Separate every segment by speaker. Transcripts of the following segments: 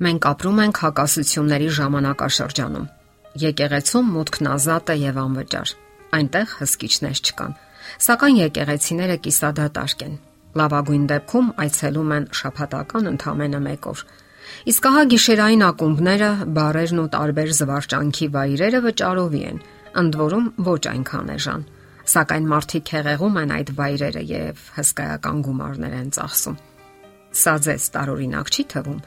Speaker 1: Մենք ապրում ենք հակասությունների ժամանակաշրջանում։ Եկեղեցում մուտքն ազատ է եւ անվճար։ Այնտեղ հսկիչներ չկան։ Սակայն եկեղեցիները կիսադատարկ են։ Լավագույն դեպքում այցելում են շփհատական ընդամենը 1 օր։ Իսկ ահա գիշերային ակումբները, բարերն ու տարբեր զվարճանքի վայրերը վճարովի են, ընդ որում ոչ այնքան էժան։ Սակայն մարդիկ հեղեղում են այդ վայրերը եւ հսկայական գումարներ են ծախսում։ Սա ձեզ տարօրինակ չի թվում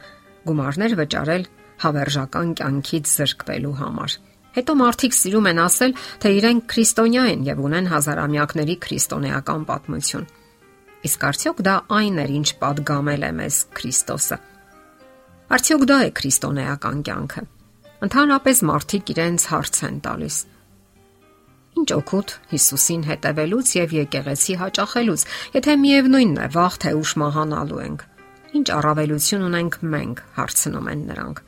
Speaker 1: գումարներ վճարել հավերժական կյանքից զրկվելու համար։ Հետո մարդիկ սիրում են ասել, թե իրենք քրիստոնյա են եւ ունեն հազարամյակների քրիստոնեական պատմություն։ Իսկ արդյոք դա այն է, ինչ падգամել է մեզ Քրիստոսը։ Արդյոք դա է քրիստոնեական կյանքը։ Ընդհանրապես մարդիկ իրենց հարց են տալիս. Ինչ օգուտ Հիսուսին հետևելուց եւ եկեղեցի հաճախելուց, եթե միևնույնն է, վաղ թե ուշ մահանալու ենք։ Ինչ առավելություն ունենք մենք, հարցնում են նրանք։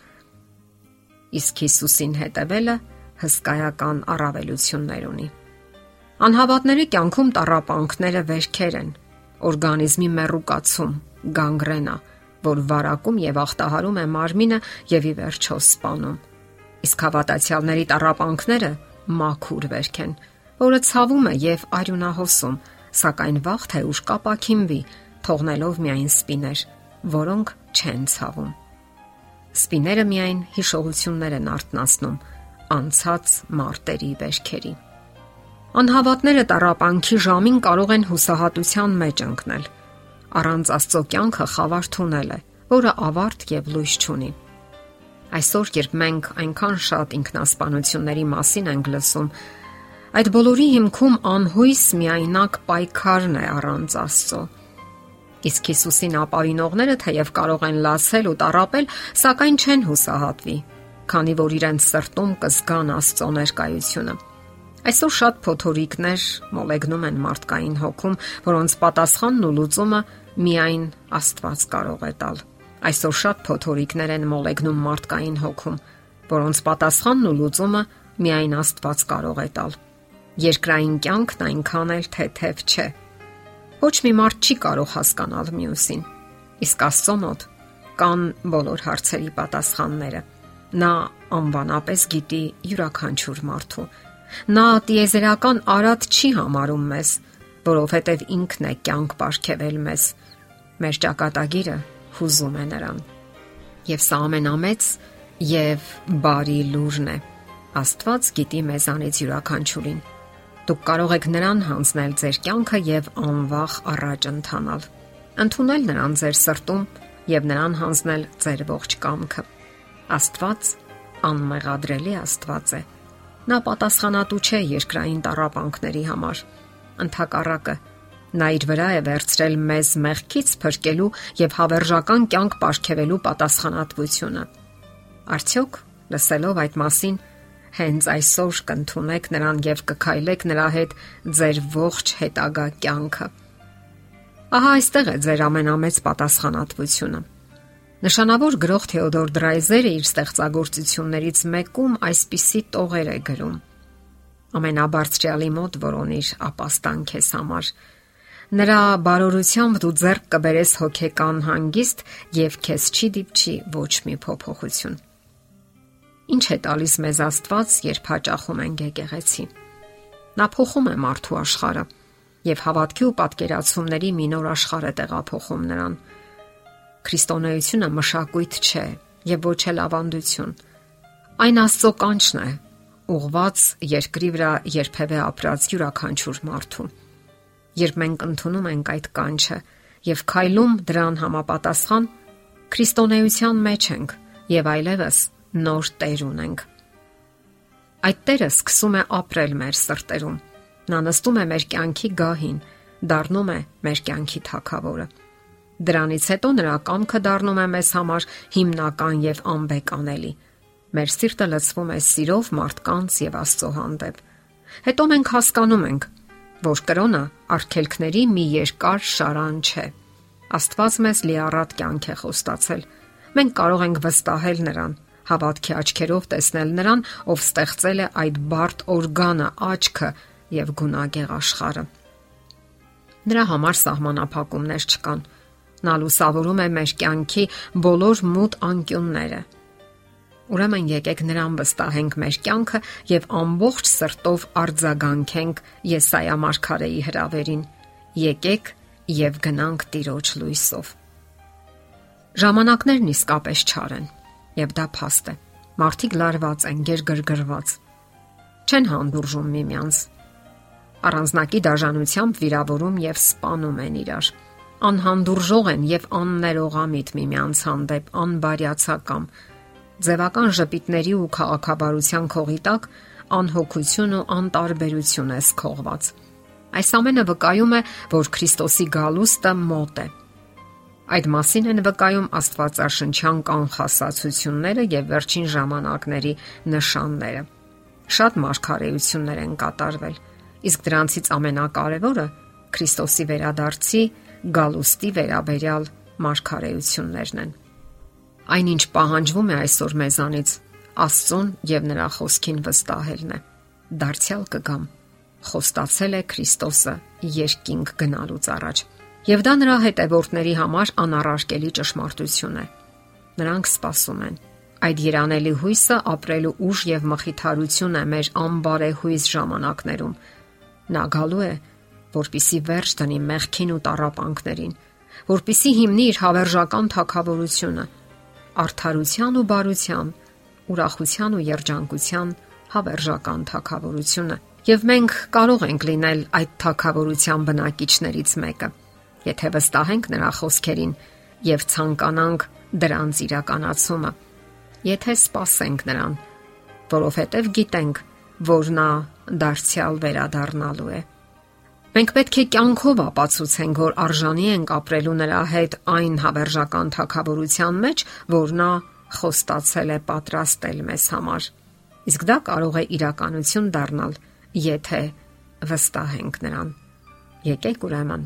Speaker 1: Իսկ Հիսուսին հետևելը հսկայական առավելություններ ունի։ Անհավատների կյանքում տարապանքները վերքեր են, օրգանիզմի մեռուկացում, գանգրենա, որ վարակում եւ ախտահարում է մարմինը եւ ի վերջո սպանում։ Իսկ հավատացյալների տարապանքները մաքուր վերք են, որը ցավում է եւ արյունահոսում, սակայն վաղ թե ուշ կապակինվի, թողնելով միայն սպիներ, որոնք չեն ցավում։ Սպիները միայն հիշողություններ են արտնասնում անցած մարտերի վերքերի։ Անհավատները տարապանքի ժամին կարող են հուսահատության մեջ ընկնել։ Առանց Աստծո կյանքը խավար թունել է, որը ավարտ եւ լույս չունի։ Այսօր, երբ մենք այնքան շատ ինքնասպանությունների մասին ենք լսում, այդ բոլորի հիմքում անհույս միայնակ պայքարն է առանց Աստծո Իսկ Հիսուսին ապավինողները թեև կարող են լացել ու տարապել, սակայն չեն հուսահատվի, քանի որ իրենց սրտում կզգան Աստծո ներկայությունը։ Այսօր շատ փոթորիկներ մոլեգնում են մարդկային հոգում, որոնց պատասխանն ու լուծումը միայն Աստված կարող է տալ։ Այսօր շատ փոթորիկներ են մոլեգնում մարդկային հոգում, որոնց պատասխանն ու լուծումը միայն Աստված կարող է տալ։ Երկրային կյանքն այնքան էլ թեթև չէ, Ոչ մի մարդ չի կարող հասկանալ մյուսին։ Իսկ Աստծո մոտ կան բոլոր հարցերի պատասխանները։ Նա անվանապես գիտի յուրաքանչյուր մարդու։ Նա տիեզերական արատ չի համարում մեզ, որովհետև ինքն է կյանք ապարգևել մեզ։ Մեր ճակատագիրը հուզում է նրան։ Եվ սա ամենամեծ եւ բարի լուրն է։ Աստված գիտի մեզանից յուրաքանչյուրին Դուք կարող եք նրան հանձնել ձեր կյանքը եւ անվախ առաջ ընթանալ։ Ընթունել նրան ձեր սրտում եւ նրան հանձնել ձեր ողջ կամքը։ Աստված անմեղադրելի Աստված է։ Նա պատասխանատու չէ երկրային տարապանքների համար։ Ընթակառակը նա իր վրա է վերցրել մեզ մեղքից փրկելու եւ հավերժական կյանք ապարգևելու պատասխանատվությունը։ Արդյոք լսելով այդ մասին հենց այսօր կընդունեք նրան եւ կքայլեք նրա հետ ձեր ողջ հետագա կյանքը։ Ահա այստեղ է ձեր ամենամեծ պատասխանատվությունը։ Նշանավոր գրող Թեոդոր Դրայզերը իր ստեղծագործություններից մեկում այսպիսի տողեր է գրում. Ամենաբարձրյալի մոտ որոնիր ապաստան քեզ համար։ Նրա բարօրությամբ դու ձեռք կբերես հոգեկան հանգիստ եւ քեզ չի դիպչի ոչ մի փոփոխություն։ Ինչ է տալիս մեզ Աստված, երբ հաճախում ենք եկեղեցի։ Նա փոխում է մարդու աշխարհը եւ հավատքի ու պատկերացումների մի նոր աշխարհ է տեղափոխում նրան։ Քրիստոնեությունը մշակույթ չէ եւ ոչ էլ ավանդություն։ Այն Աստծո կանչն է, ուղված երկրի վրա երբևէ ապրած յուրաքանչյուր մարդու։ Երբ մենք ընդունում ենք այդ կանչը եւ քայլում դրան համապատասխան, քրիստոնեության մեջ ենք եւ այլևս նոր Տեր ունենք։ Այդ Տերը սկսում է ապրել մեր սրտերում։ Նա նստում է մեր կյանքի գահին, դառնում է մեր կյանքի թակավորը։ Դրանից հետո նրա կամքը դառնում է մեզ համար հիմնական եւ անբեկանելի։ Մեր սիրտը լցվում է սիրով մարդկանց եւ Աստծո հանդեպ։ Հետո մենք հասկանում ենք, որ կրոնը արգելքների մի երկար շարան չէ։ Աստված մեզ լիառատ կյանք է խոստացել։ Մենք կարող ենք վստահել նրան, հավատքի աչքերով տեսնել նրան, ով ստեղծել է այդ բարդ օրգանը, աչքը եւ գունագեղ աշխարը։ Նրա համար սահմանափակումներ չկան։ Նա լուսավորում է մեր կյանքի բոլոր մութ անկյունները։ Ուրեմն եկեք նրան վստահենք մեր կյանքը եւ ամբողջ սրտով արձագանքենք Եսայա մարգարեի հրավերին։ Եկեք եւ գնանք Տիրոջ լույսով։ Ժամանակներն իսկապես չար են, եւ դա փաստ է։ Մարդիկ լարված են, գերգրգռված։ Չեն հանդուրժում միմյանց։ Առանձնակի դաժանությամբ վիրավորում եւ սպանում են իրար անհանդուրժող են եւ աններողամիտ միմյանց հանդեպ, անբարյացակամ։ Ձևական ժպիտների ու քաղաքաբարության քողի տակ անհոգություն ու անտարբերություն է սքողված։ Այս ամենը վկայում է, որ Քրիստոսի գալուստը մոտ է։ Այդ մասին են վկայում Աստվածաշնչյան կանխասացությունները եւ վերջին ժամանակների նշանները։ Շատ մարգարեություններ են կատարվել, իսկ դրանցից ամենակարևորը Քրիստոսի վերադարձի գալուստի վերաբերյալ մարգարեություններն են։ Այնինչ պահանջվում է այսօր մեզանից Աստծուն եւ նրա խոսքին վստահելն է։ Դարձյալ կգամ։ Խոստացել է Քրիստոսը երկինք գնալուց առաջ եւ դա նրա հետևորդների համար անառարկելի ճշմարտություն է։ Նրանք սпасում են։ Այդ երանելի հույսը ապրելու ուժ եւ մխիթարություն է մեր անբարեհույս ժամանակներում։ Նա գալու է, որpիսի վերջ դնի մեղքին ու տարապանքներին, որpիսի հիմնի իր հավերժական թակավորությունը, արդարության ու բարության, ուրախության ու երջանկության հավերժական թակավորությունը։ Եվ մենք կարող ենք լինել այդ թակավորության բնակիչներից մեկը եթե վստահենք նրա խոսքերին եւ ցանկանանք դրանց իրականացումը։ Եթե սпасենք նրան, որովհետեւ գիտենք, որ նա դարձյալ վերադառնալու է։ Մենք պետք է կյանքով ապացուցենք, որ արժանի ենք ապրելու նրա հետ այն հավերժական թակավորության մեջ, որ նա խոստացել է պատրաստել մեզ համար։ Իսկ դա կարող է իրականություն դառնալ, եթե վստահենք նրան։ Եկեք ուրեմն